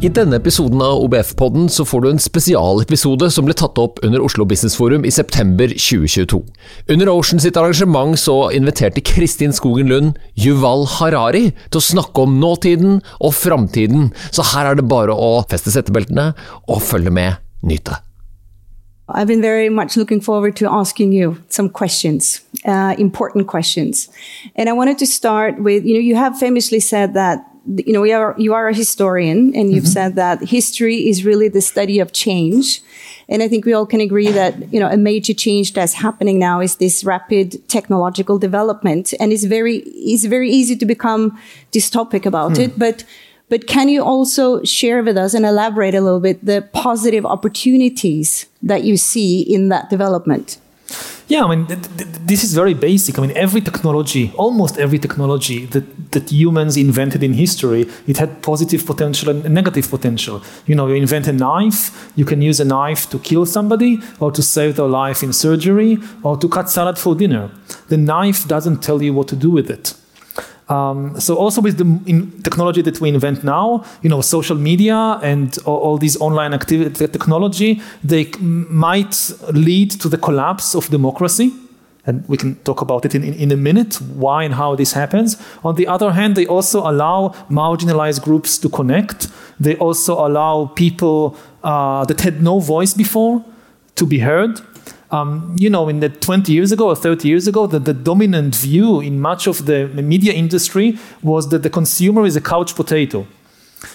I denne episoden av OBF-podden så får du en spesialepisode som ble tatt opp under Oslo Business Forum i september 2022. Under Ocean sitt arrangement så inviterte Kristin Skogen Lund Yuval Harari til å snakke om nåtiden og framtiden, så her er det bare å feste settebeltene og følge med, nyte. I've been very much looking forward to asking you some questions, uh, important questions. And I wanted to start with, you know, you have famously said that you know, you are, you are a historian and you've mm-hmm. said that history is really the study of change. And I think we all can agree that, you know, a major change that's happening now is this rapid technological development. And it's very, it's very easy to become dystopic about mm. it. But, but can you also share with us and elaborate a little bit the positive opportunities that you see in that development? Yeah, I mean, th- th- this is very basic. I mean, every technology, almost every technology that, that humans invented in history, it had positive potential and negative potential. You know, you invent a knife, you can use a knife to kill somebody, or to save their life in surgery, or to cut salad for dinner. The knife doesn't tell you what to do with it. Um, so also with the technology that we invent now, you know, social media and all, all these online activity technology, they might lead to the collapse of democracy. And we can talk about it in, in, in, a minute, why and how this happens. On the other hand, they also allow marginalized groups to connect. They also allow people uh, that had no voice before to be heard. Um, you know, in the 20 years ago or 30 years ago, the, the dominant view in much of the media industry was that the consumer is a couch potato.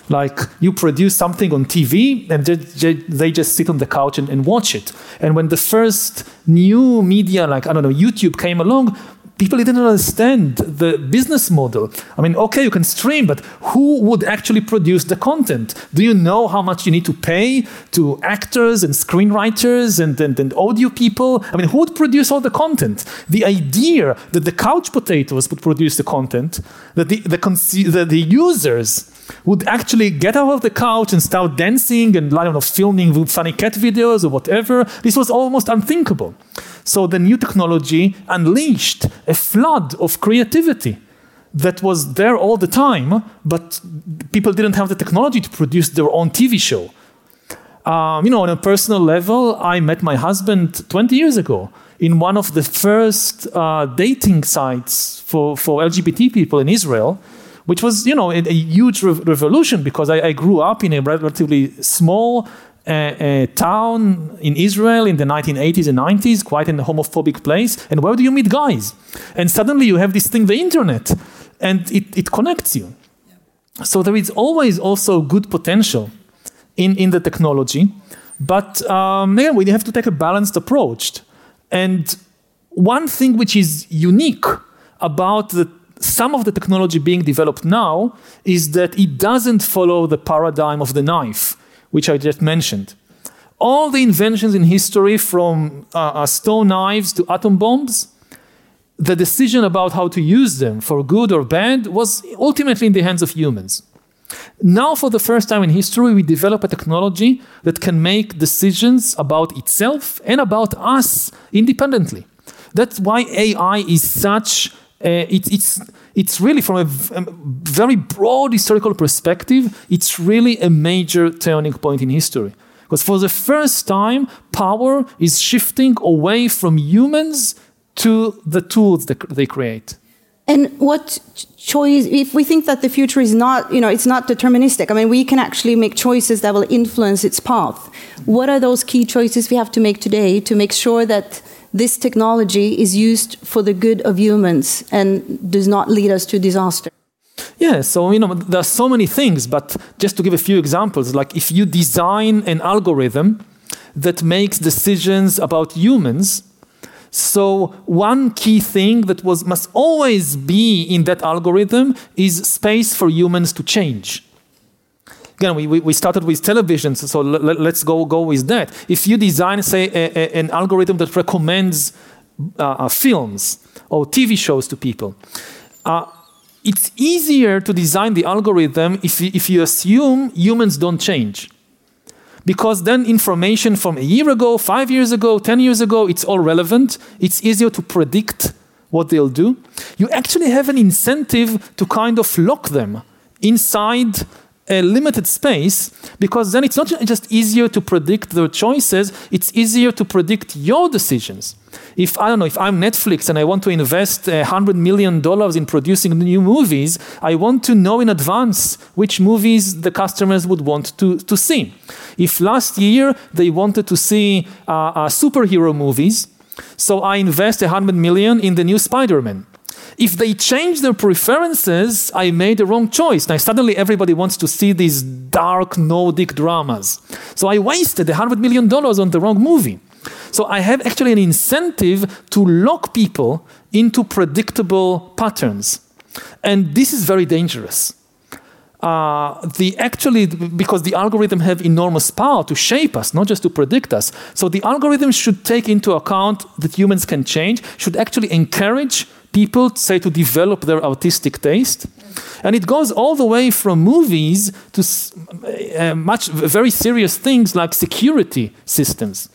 Like you produce something on TV and they just sit on the couch and, and watch it. And when the first new media, like I don't know, YouTube came along, people didn't understand the business model. I mean, okay, you can stream, but who would actually produce the content? Do you know how much you need to pay to actors and screenwriters and, and, and audio people? I mean, who would produce all the content? The idea that the couch potatoes would produce the content, that the, the, the, the users would actually get out of the couch and start dancing and I don't know, filming funny cat videos or whatever. This was almost unthinkable. So the new technology unleashed a flood of creativity that was there all the time, but people didn't have the technology to produce their own TV show. Um, you know, on a personal level, I met my husband 20 years ago in one of the first uh, dating sites for, for LGBT people in Israel which was, you know, a, a huge re- revolution because I, I, grew up in a relatively small uh, town in Israel in the 1980s and 90s, quite in a homophobic place. And where do you meet guys? And suddenly you have this thing, the internet, and it, it connects you. So there is always also good potential in, in the technology. But um, again, we have to take a balanced approach. And one thing which is unique about the some of the technology being developed now is that it doesn't follow the paradigm of the knife, which I just mentioned. All the inventions in history, from uh, uh, stone knives to atom bombs, the decision about how to use them for good or bad was ultimately in the hands of humans. Now, for the first time in history, we develop a technology that can make decisions about itself and about us independently. That's why AI is such uh, it, it's it's really from a, a, very broad historical perspective, it's really a major turning point in history. Because for the first time, power is shifting away from humans to the tools that they create. And what choice, if we think that the future is not, you know, it's not deterministic, I mean, we can actually make choices that will influence its path. What are those key choices we have to make today to make sure that this technology is used for the good of humans and does not lead us to disaster. Yeah, so you know there are so many things, but just to give a few examples, like if you design an algorithm that makes decisions about humans, so one key thing that was must always be in that algorithm is space for humans to change again, we, we started with television, so let, us go, go with that. If you design, say, a, a, an algorithm that recommends uh, uh, films or TV shows to people. Uh, it's easier to design the algorithm if you, if you assume humans don't change. Because then information from a year ago, five years ago, 10 years ago, it's all relevant. It's easier to predict what they'll do. You actually have an incentive to kind of lock them inside a limited space because then it's not just easier to predict their choices, it's easier to predict your decisions. If I don't know, if I'm Netflix and I want to invest a hundred million dollars in producing new movies, I want to know in advance which movies the customers would want to, to see. If last year they wanted to see uh, uh, superhero movies, so I invest a hundred million in the new Spider-Man if they change their preferences, I made the wrong choice. Now suddenly everybody wants to see these dark Nordic dramas. So I wasted $100 million on the wrong movie. So I have actually an incentive to lock people into predictable patterns. And this is very dangerous. Uh, the actually because the algorithm have enormous power to shape us not just to predict us so the algorithm should take into account that humans can change should actually encourage people say to develop their artistic taste. And it goes all the way from movies to uh, much very serious things like security systems.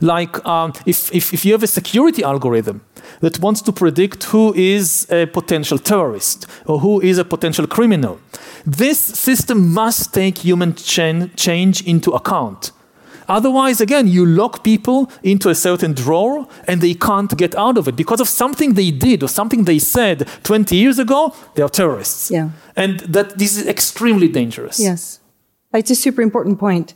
Like um, if, if, if you have a security algorithm that wants to predict who is a potential terrorist or who is a potential criminal, this system must take human change into account. Otherwise, again, you lock people into a certain drawer and they can't get out of it because of something they did or something they said 20 years ago, they are terrorists. Yeah. And that this is extremely dangerous. Yes. It's a super important point.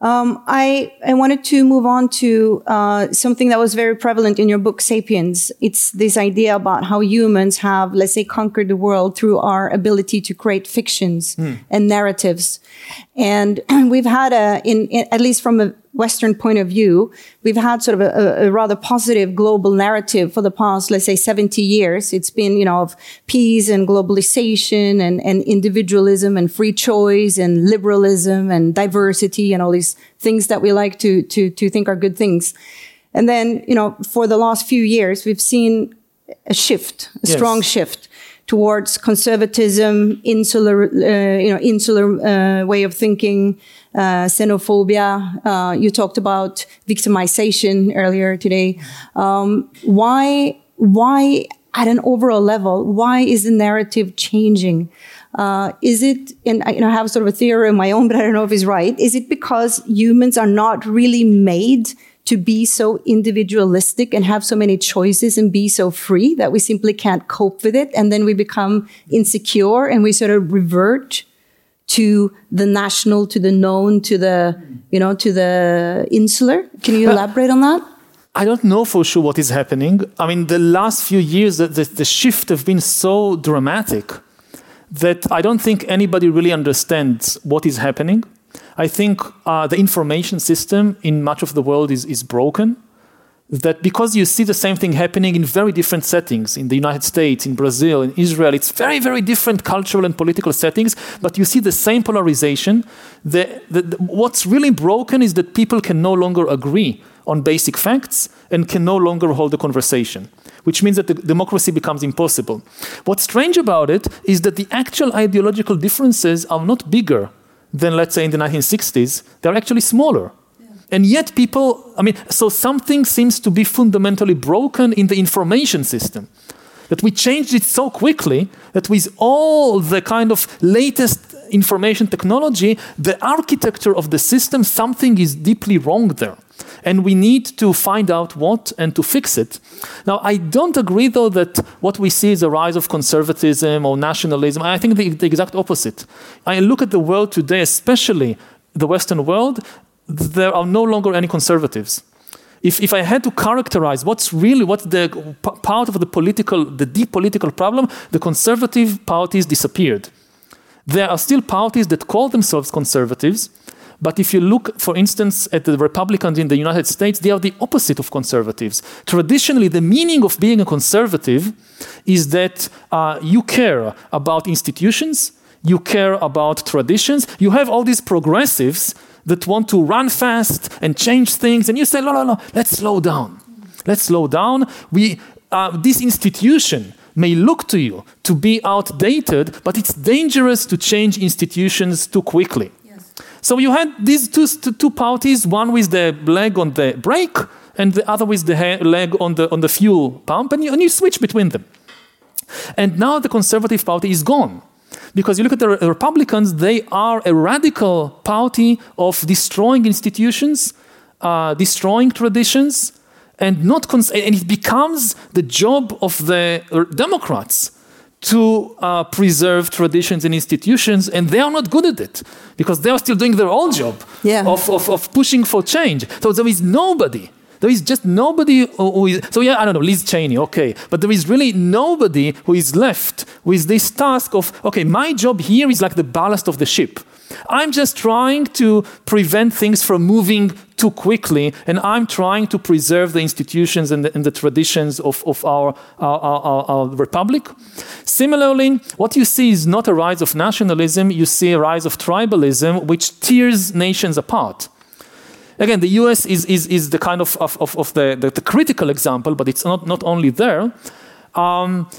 Um, I, I wanted to move on to uh, something that was very prevalent in your book, Sapiens. It's this idea about how humans have, let's say, conquered the world through our ability to create fictions mm. and narratives. And we've had a, in, in, at least from a Western point of view, we've had sort of a, a, rather positive global narrative for the past, let's say, 70 years. It's been, you know, of peace and globalization and, and individualism and free choice and liberalism and diversity and all these things that we like to, to, to think are good things. And then, you know, for the last few years, we've seen a shift, a yes. strong shift towards conservatism, insular, uh, you know, insular uh, way of thinking, uh, xenophobia. Uh, you talked about victimization earlier today. Um, why, why at an overall level, why is the narrative changing? Uh, is it, and I, you know, I have sort of a theory of my own, but I don't know if it's right. Is it because humans are not really made to be so individualistic and have so many choices and be so free that we simply can't cope with it. And then we become insecure and we sort of revert to the national, to the known, to the, you know, to the insular. Can you elaborate on that? I don't know for sure what is happening. I mean, the last few years, the, the, the shift have been so dramatic that I don't think anybody really understands what is happening. I think uh, the information system in much of the world is, is broken. That because you see the same thing happening in very different settings, in the United States, in Brazil, in Israel, it's very, very different cultural and political settings, but you see the same polarization. The, the, the, what's really broken is that people can no longer agree on basic facts and can no longer hold a conversation, which means that the democracy becomes impossible. What's strange about it is that the actual ideological differences are not bigger than, let's say, in the 1960s, they're actually smaller. And yet, people, I mean, so something seems to be fundamentally broken in the information system. That we changed it so quickly that with all the kind of latest information technology, the architecture of the system, something is deeply wrong there. And we need to find out what and to fix it. Now, I don't agree, though, that what we see is a rise of conservatism or nationalism. I think the, the exact opposite. I look at the world today, especially the Western world, there are no longer any conservatives. If, if I had to characterize what's really what's the part of the political, the deep political problem, the conservative parties disappeared. There are still parties that call themselves conservatives, but if you look, for instance, at the Republicans in the United States, they are the opposite of conservatives. Traditionally, the meaning of being a conservative is that uh, you care about institutions, you care about traditions, you have all these progressives that want to run fast and change things, and you say, no, no, no, let's slow down. let's slow down. We, uh, this institution may look to you to be outdated, but it's dangerous to change institutions too quickly. So you had these two, two parties, one with the leg on the brake and the other with the leg on the, on the fuel pump, and you, and you switch between them. And now the Conservative Party is gone. Because you look at the Republicans, they are a radical party of destroying institutions, uh, destroying traditions, and not cons- and it becomes the job of the Democrats to uh, preserve traditions and institutions, and they are not good at it because they are still doing their own job yeah. of, of, of pushing for change. So there is nobody there is just nobody who is, so yeah, I don't know, Liz Cheney, okay. But there is really nobody who is left with this task of, okay, my job here is like the ballast of the ship. I'm just trying to prevent things from moving too quickly, and I'm trying to preserve the institutions and the, and the traditions of, of our, our, our, our, republic. Similarly, what you see is not a rise of nationalism, you see a rise of tribalism, which tears nations apart. Again, the US is, is, is the kind of, of, of, the, the, the, critical example, but it's not, not only there. Um,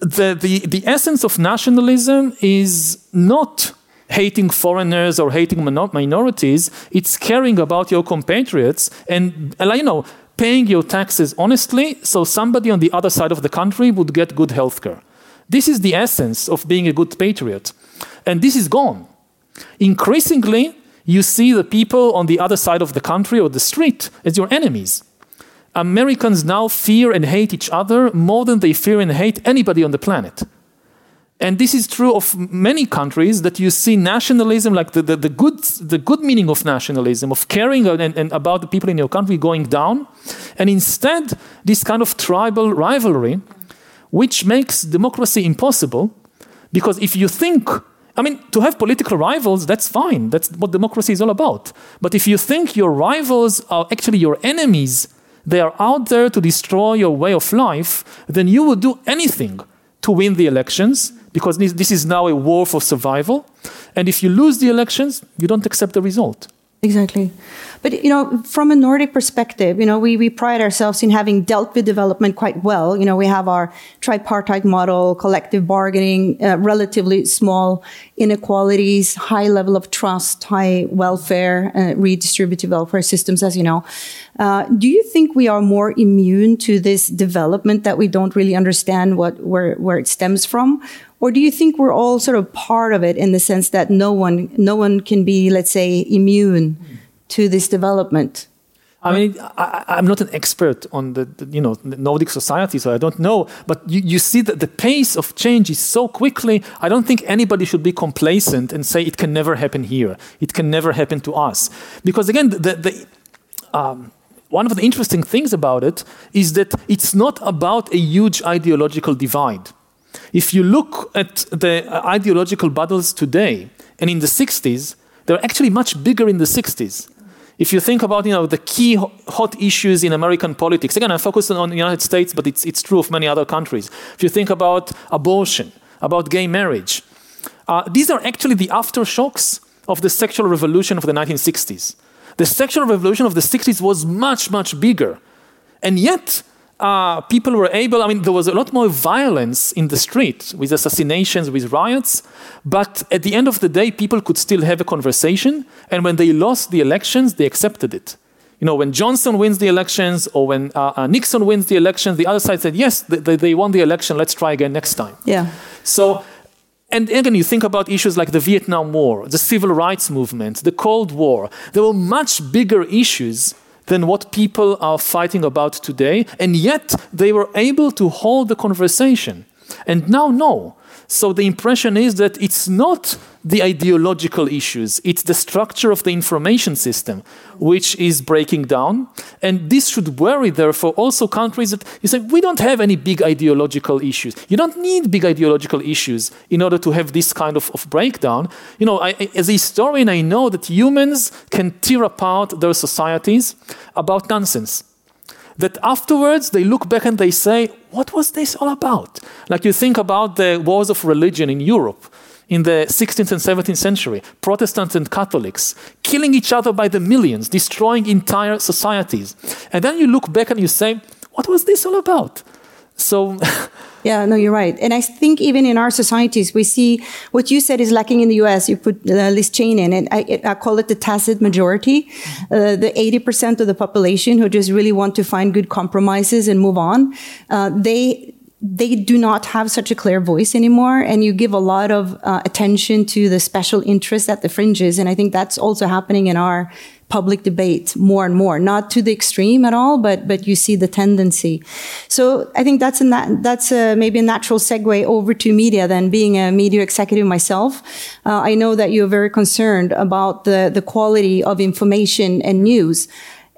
the, the, the essence of nationalism is not hating foreigners or hating minorities, it's caring about your compatriots and, you know, paying your taxes honestly so somebody on the other side of the country would get good health care. This is the essence of being a good patriot. And this is gone. Increasingly, you see the people on the other side of the country or the street as your enemies. Americans now fear and hate each other more than they fear and hate anybody on the planet. And this is true of many countries that you see nationalism, like the, the, the good, the good meaning of nationalism, of caring and, and about the people in your country going down. And instead, this kind of tribal rivalry, which makes democracy impossible. Because if you think I mean, to have political rivals, that's fine. That's what democracy is all about. But if you think your rivals are actually your enemies, they are out there to destroy your way of life, then you will do anything to win the elections because this, this is now a war for survival. And if you lose the elections, you don't accept the result. Exactly. But, you know, from a Nordic perspective, you know, we, we pride ourselves in having dealt with development quite well. You know, we have our tripartite model, collective bargaining, uh, relatively small inequalities, high level of trust, high welfare, uh, redistributive welfare systems, as you know. Uh, do you think we are more immune to this development that we don't really understand what, where, where it stems from? Or do you think we're all sort of part of it in the sense that no one, no one can be, let's say, immune to this development? I mean, I, am not an expert on the, the, you know Nordic society, so I don't know. But you, you see that the pace of change is so quickly. I don't think anybody should be complacent and say it can never happen here. It can never happen to us, because again, the, the um, one of the interesting things about it is that it's not about a huge ideological divide. If you look at the ideological battles today and in the 60s, they're actually much bigger in the 60s. If you think about you know, the key hot issues in American politics, again, I'm focusing on the United States, but it's, it's true of many other countries. If you think about abortion, about gay marriage, uh, these are actually the aftershocks of the sexual revolution of the 1960s. The sexual revolution of the 60s was much, much bigger. And yet, uh, people were able, I mean, there was a lot more violence in the street with assassinations, with riots, but at the end of the day, people could still have a conversation, and when they lost the elections, they accepted it. You know, when Johnson wins the elections or when uh, uh, Nixon wins the elections, the other side said, yes, they, they won the election, let's try again next time. Yeah. So, and again, you think about issues like the Vietnam War, the civil rights movement, the Cold War. There were much bigger issues than what people are fighting about today, and yet they were able to hold the conversation. And now, no. So the impression is that it's not the ideological issues, it's the structure of the information system which is breaking down. And this should worry, therefore, also countries that you say, we don't have any big ideological issues. You don't need big ideological issues in order to have this kind of, of breakdown. You know, I, as a historian, I know that humans can tear apart their societies about nonsense that afterwards they look back and they say, what was this all about? Like you think about the wars of religion in Europe in the 16th and 17th century, Protestants and Catholics, killing each other by the millions, destroying entire societies. And then you look back and you say, what was this all about? So, yeah, no, you're right. And I think even in our societies, we see what you said is lacking in the US. You put uh, Liz in and I, I, call it the tacit majority. Uh, the 80% of the population who just really want to find good compromises and move on. Uh, they, they do not have such a clear voice anymore and you give a lot of uh, attention to the special interests at the fringes and i think that's also happening in our public debate more and more. Not to the extreme at all but but you see the tendency. So i think that's a that's a, maybe a natural segue over to media then being a media executive myself. Uh, i know that you're very concerned about the the quality of information and news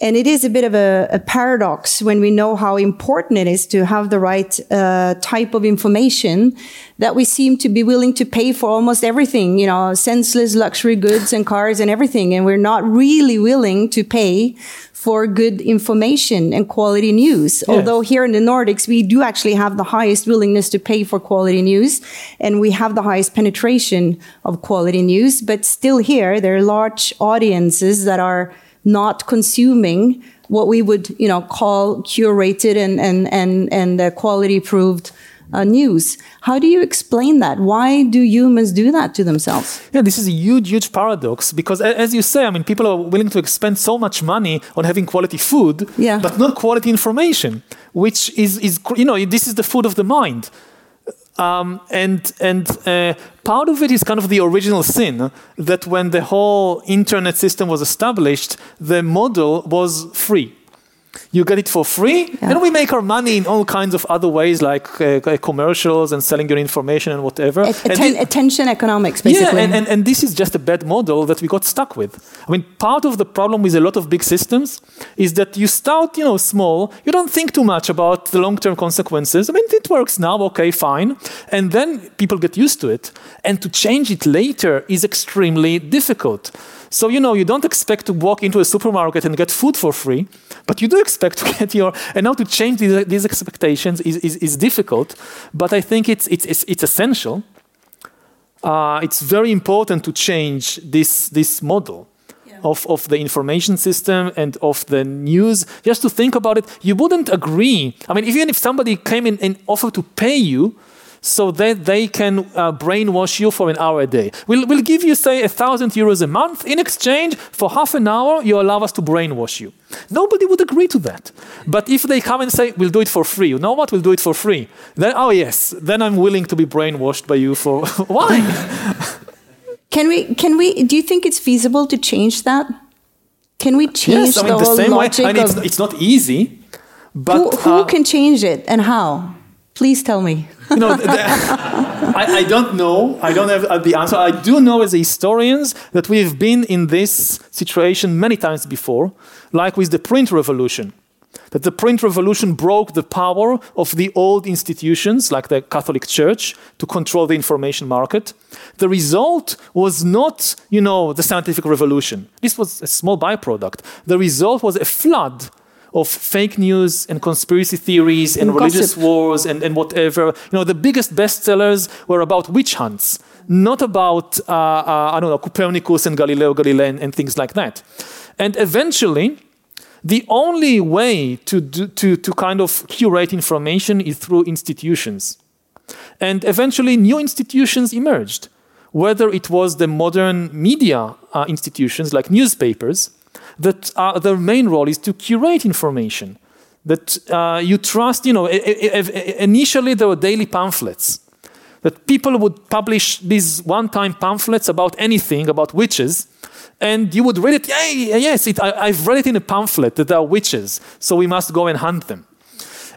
and it is a bit of a, a, paradox when we know how important it is to have the right uh, type of information that we seem to be willing to pay for almost everything, you know, senseless luxury goods and cars and everything. And we're not really willing to pay for good information and quality news. Yeah. Although here in the Nordics, we do actually have the highest willingness to pay for quality news and we have the highest penetration of quality news. But still here, there are large audiences that are not consuming what we would, you know, call curated and and and and uh, quality proved uh, news. How do you explain that? Why do humans do that to themselves? Yeah, this is a huge, huge paradox because, as you say, I mean, people are willing to expend so much money on having quality food, yeah. but not quality information, which is, is, you know, this is the food of the mind. Um, and and uh, part of it is kind of the original sin that when the whole internet system was established, the model was free. You get it for free, yeah. and we make our money in all kinds of other ways, like uh, commercials and selling your information and whatever. Atten- and attention economics, basically. Yeah, and, and, and this is just a bad model that we got stuck with. I mean, part of the problem with a lot of big systems is that you start, you know, small. You don't think too much about the long-term consequences. I mean, it works now, okay, fine, and then people get used to it, and to change it later is extremely difficult. So, you know, you don't expect to walk into a supermarket and get food for free, but you do expect to get your, and now to change these, these expectations is, is, is, difficult, but I think it's, it's, it's, it's essential. Uh, it's very important to change this, this model. Of, of the information system and of the news, just to think about it, you wouldn't agree. I mean, even if somebody came in and offered to pay you so that they can uh, brainwash you for an hour a day. We'll, we'll give you, say, a thousand euros a month. In exchange, for half an hour, you allow us to brainwash you. Nobody would agree to that. But if they come and say, we'll do it for free, you know what? We'll do it for free. Then, oh, yes, then I'm willing to be brainwashed by you for. Why? can we, can we, do you think it's feasible to change that? Can we change yes, I mean, the, the whole same logic way. I mean, it's, it's not easy, but who, who uh, can change it and how? Please tell me. you know, the, I, I, don't know. I don't have uh, the answer. I do know as historians that we've been in this situation many times before, like with the print revolution. That the print revolution broke the power of the old institutions, like the Catholic Church, to control the information market. The result was not, you know, the scientific revolution. This was a small byproduct. The result was a flood of fake news and conspiracy theories and, and religious wars and, and whatever. You know, the biggest bestsellers were about witch hunts, not about, uh, uh, I don't know, Copernicus and Galileo Galilei and, and, things like that. And eventually, the only way to, do, to, to kind of curate information is through institutions. And eventually, new institutions emerged, whether it was the modern media uh, institutions like newspapers that uh, their main role is to curate information. That uh, you trust, you know, initially there were daily pamphlets. That people would publish these one time pamphlets about anything, about witches, and you would read it, yeah, yes, it, I, have read it in a pamphlet that there are witches, so we must go and hunt them.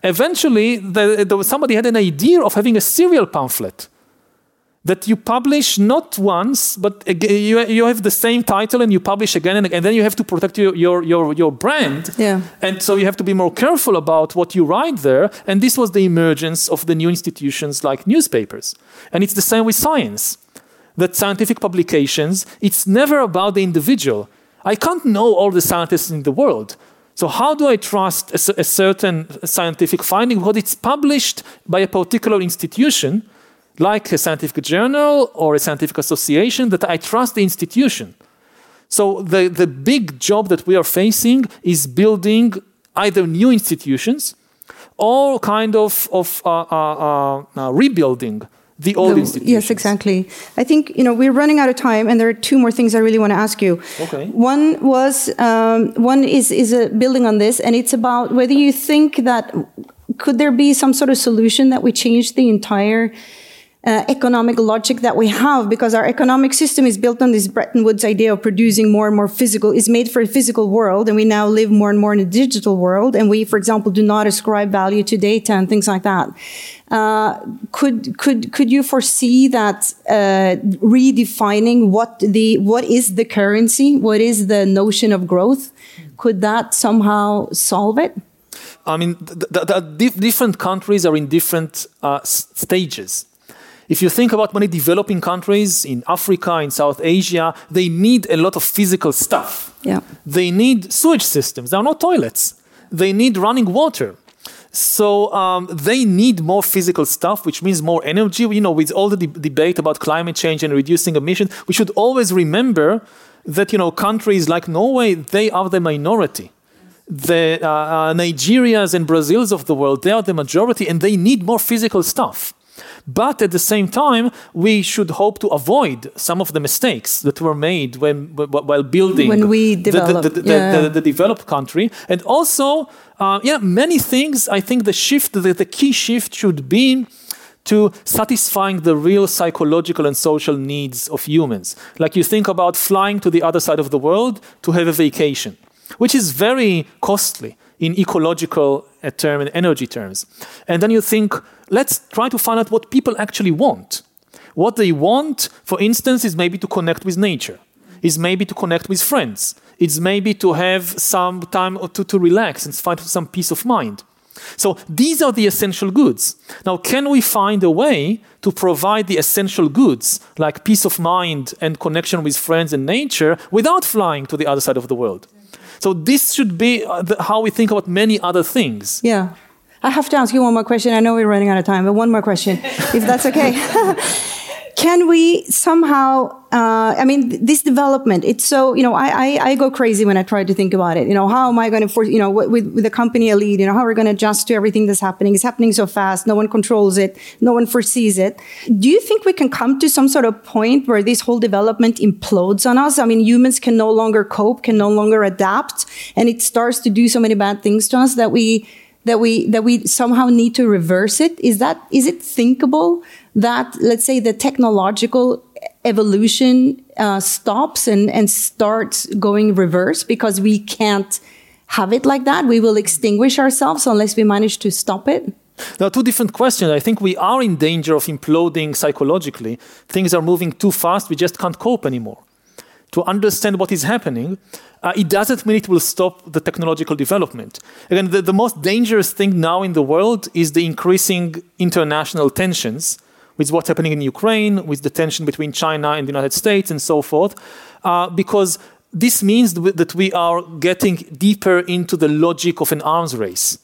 Eventually, the, the, somebody had an idea of having a serial pamphlet that you publish not once, but you, you have the same title and you publish again and, again, and then you have to protect your, your, your, your brand. Yeah. And so you have to be more careful about what you write there. And this was the emergence of the new institutions like newspapers. And it's the same with science. That scientific publications, it's never about the individual. I can't know all the scientists in the world. So how do I trust a, a certain scientific finding? Because it's published by a particular institution like a scientific journal or a scientific association, that I trust the institution. So the, the big job that we are facing is building either new institutions or kind of, of uh, uh, uh, rebuilding the old The- institutions. Yes, exactly. I think you know we're running out of time, and there are two more things I really want to ask you. Okay. One was um, one is is a building on this, and it's about whether you think that could there be some sort of solution that we change the entire. Uh, economic logic that we have because our economic system is built on this Bretton Woods idea of producing more and more physical is made for a physical world and we now live more and more in a digital world and we for example do not ascribe value to data and things like that uh, could could could you foresee that uh, redefining what the what is the currency, what is the notion of growth, could that somehow solve it? I mean, th- th- th- different countries are in different uh, stages. If you think about many developing countries in Africa, in South Asia, they need a lot of physical stuff. Yeah. They need sewage systems. There are no toilets. They need running water. So um, they need more physical stuff, which means more energy. You know, with all the de- debate about climate change and reducing emissions, we should always remember that you know countries like Norway they are the minority. The uh, uh, Nigerias and Brazils of the world they are the majority, and they need more physical stuff. But at the same time, we should hope to avoid some of the mistakes that were made when wh- wh- while building When we the- the- develop, the, the, yeah. the, developed country. And also, uh, yeah, many things. I think the shift, the, the key shift should be to satisfying the real psychological and social needs of humans. Like you think about flying to the other side of the world to have a vacation, which is very costly in ecological uh, term and energy terms. And then you think, let's try to find out what people actually want. What they want, for instance, is maybe to connect with nature, is maybe to connect with friends, it's maybe to have some time to, to relax and find some peace of mind. So these are the essential goods. Now, can we find a way to provide the essential goods like peace of mind and connection with friends and nature without flying to the other side of the world? So this should be uh, how we think about many other things. Yeah. I have to ask you one more question. I know we're running out of time, but one more question, if that's okay. Can we somehow, uh, I mean, th- this development, it's so, you know, I, I, I go crazy when I try to think about it. You know, how am I going to force, you know, with, with the company lead, you know, how are we going to adjust to everything that's happening? It's happening so fast. No one controls it. No one foresees it. Do you think we can come to some sort of point where this whole development implodes on us? I mean, humans can no longer cope, can no longer adapt, and it starts to do so many bad things to us that we, that we that we somehow need to reverse it is that is it thinkable that let's say the technological evolution uh, stops and and starts going reverse because we can't have it like that we will extinguish ourselves unless we manage to stop it There are two different questions. I think we are in danger of imploding psychologically. Things are moving too fast, we just can't cope anymore. To understand what is happening, uh, it doesn't mean it will stop the technological development. Again, the, the most dangerous thing now in the world is the increasing international tensions with what's happening in Ukraine, with the tension between China and the United States, and so forth, uh, because this means that we are getting deeper into the logic of an arms race.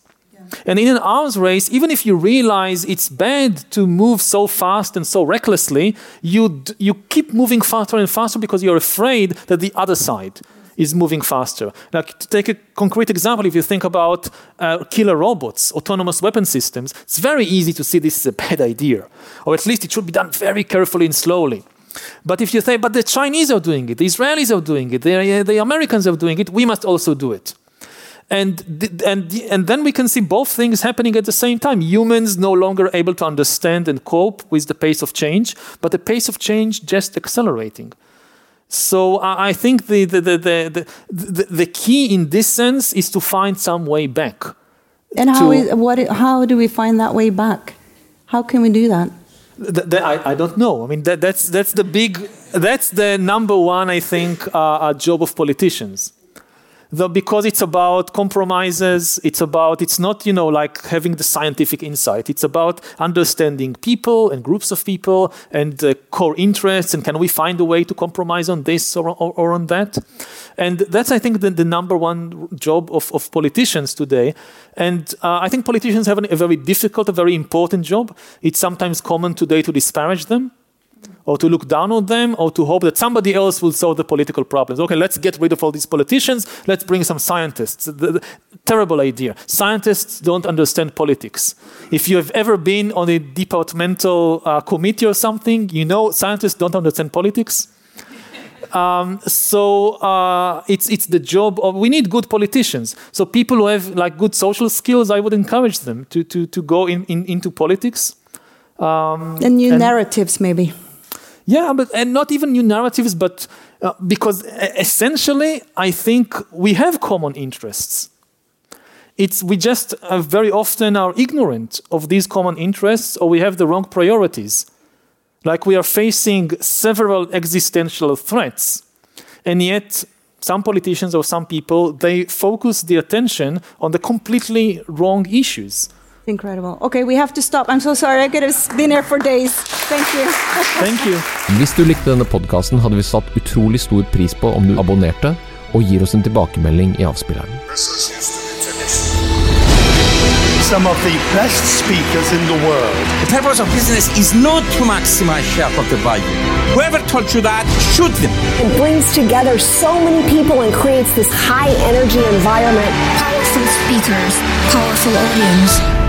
And in an arms race, even if you realize it's bad to move so fast and so recklessly, you, you keep moving faster and faster because you're afraid that the other side is moving faster. Like to take a concrete example, if you think about uh, killer robots, autonomous weapon systems, it's very easy to see this is a bad idea, or at least it should be done very carefully and slowly. But if you say, but the Chinese are doing it, the Israelis are doing it, the, the Americans are doing it, we must also do it and and and then we can see both things happening at the same time. Humans no longer able to understand and cope with the pace of change but the pace of change just accelerating. So i, I think the the, the, the, the the key in this sense is to find some way back. And how To- is, what how do we find that way back? How can we do that? Th- th- I, I don't know. I mean, that, that's that's the big, that's the number one, I think, uh, uh, job of politicians. Though because it's about compromises it's about it's not you know like having the scientific insight. It's about understanding people and groups of people and uh, core interests and can we find a way to compromise on this or, or, or on that. And that's i think the, the number one job of, of politicians today. And uh, i think politicians have a very difficult a very important job. It's sometimes common today to disparage them or to look down on them or to hope that somebody else will solve the political problems. Okay, let's get rid of all these politicians, let's bring some scientists. The, the, terrible idea. Scientists don't understand politics. If you have ever been on a departmental uh, committee or something, you know scientists don't understand politics. Um, so uh, it's it's the job of we need good politicians. So people who have like good social skills, I would encourage them to to to go in, in into politics. Um, and new and narratives, maybe. Yeah, but and not even new narratives, but uh, because essentially, I think we have common interests. It's we just uh, very often are ignorant of these common interests, or we have the wrong priorities. Like we are facing several existential threats, and yet some politicians or some people they focus the attention on the completely wrong issues. Incredible. Okay, we have to stop. I'm so sorry. I could have been here for days. Thank you. Thank you. Hvis du likte denne podkasten, hadde vi satt utrolig stor pris på om du abonnerte og gir oss en tilbakemelding i avspilleren. Some of the best speakers in the world. The purpose of business is not to maximize shareholder value. Whoever told you that, shoot them. It brings together so many people and creates this high energy environment. Powerful speakers, powerful audience.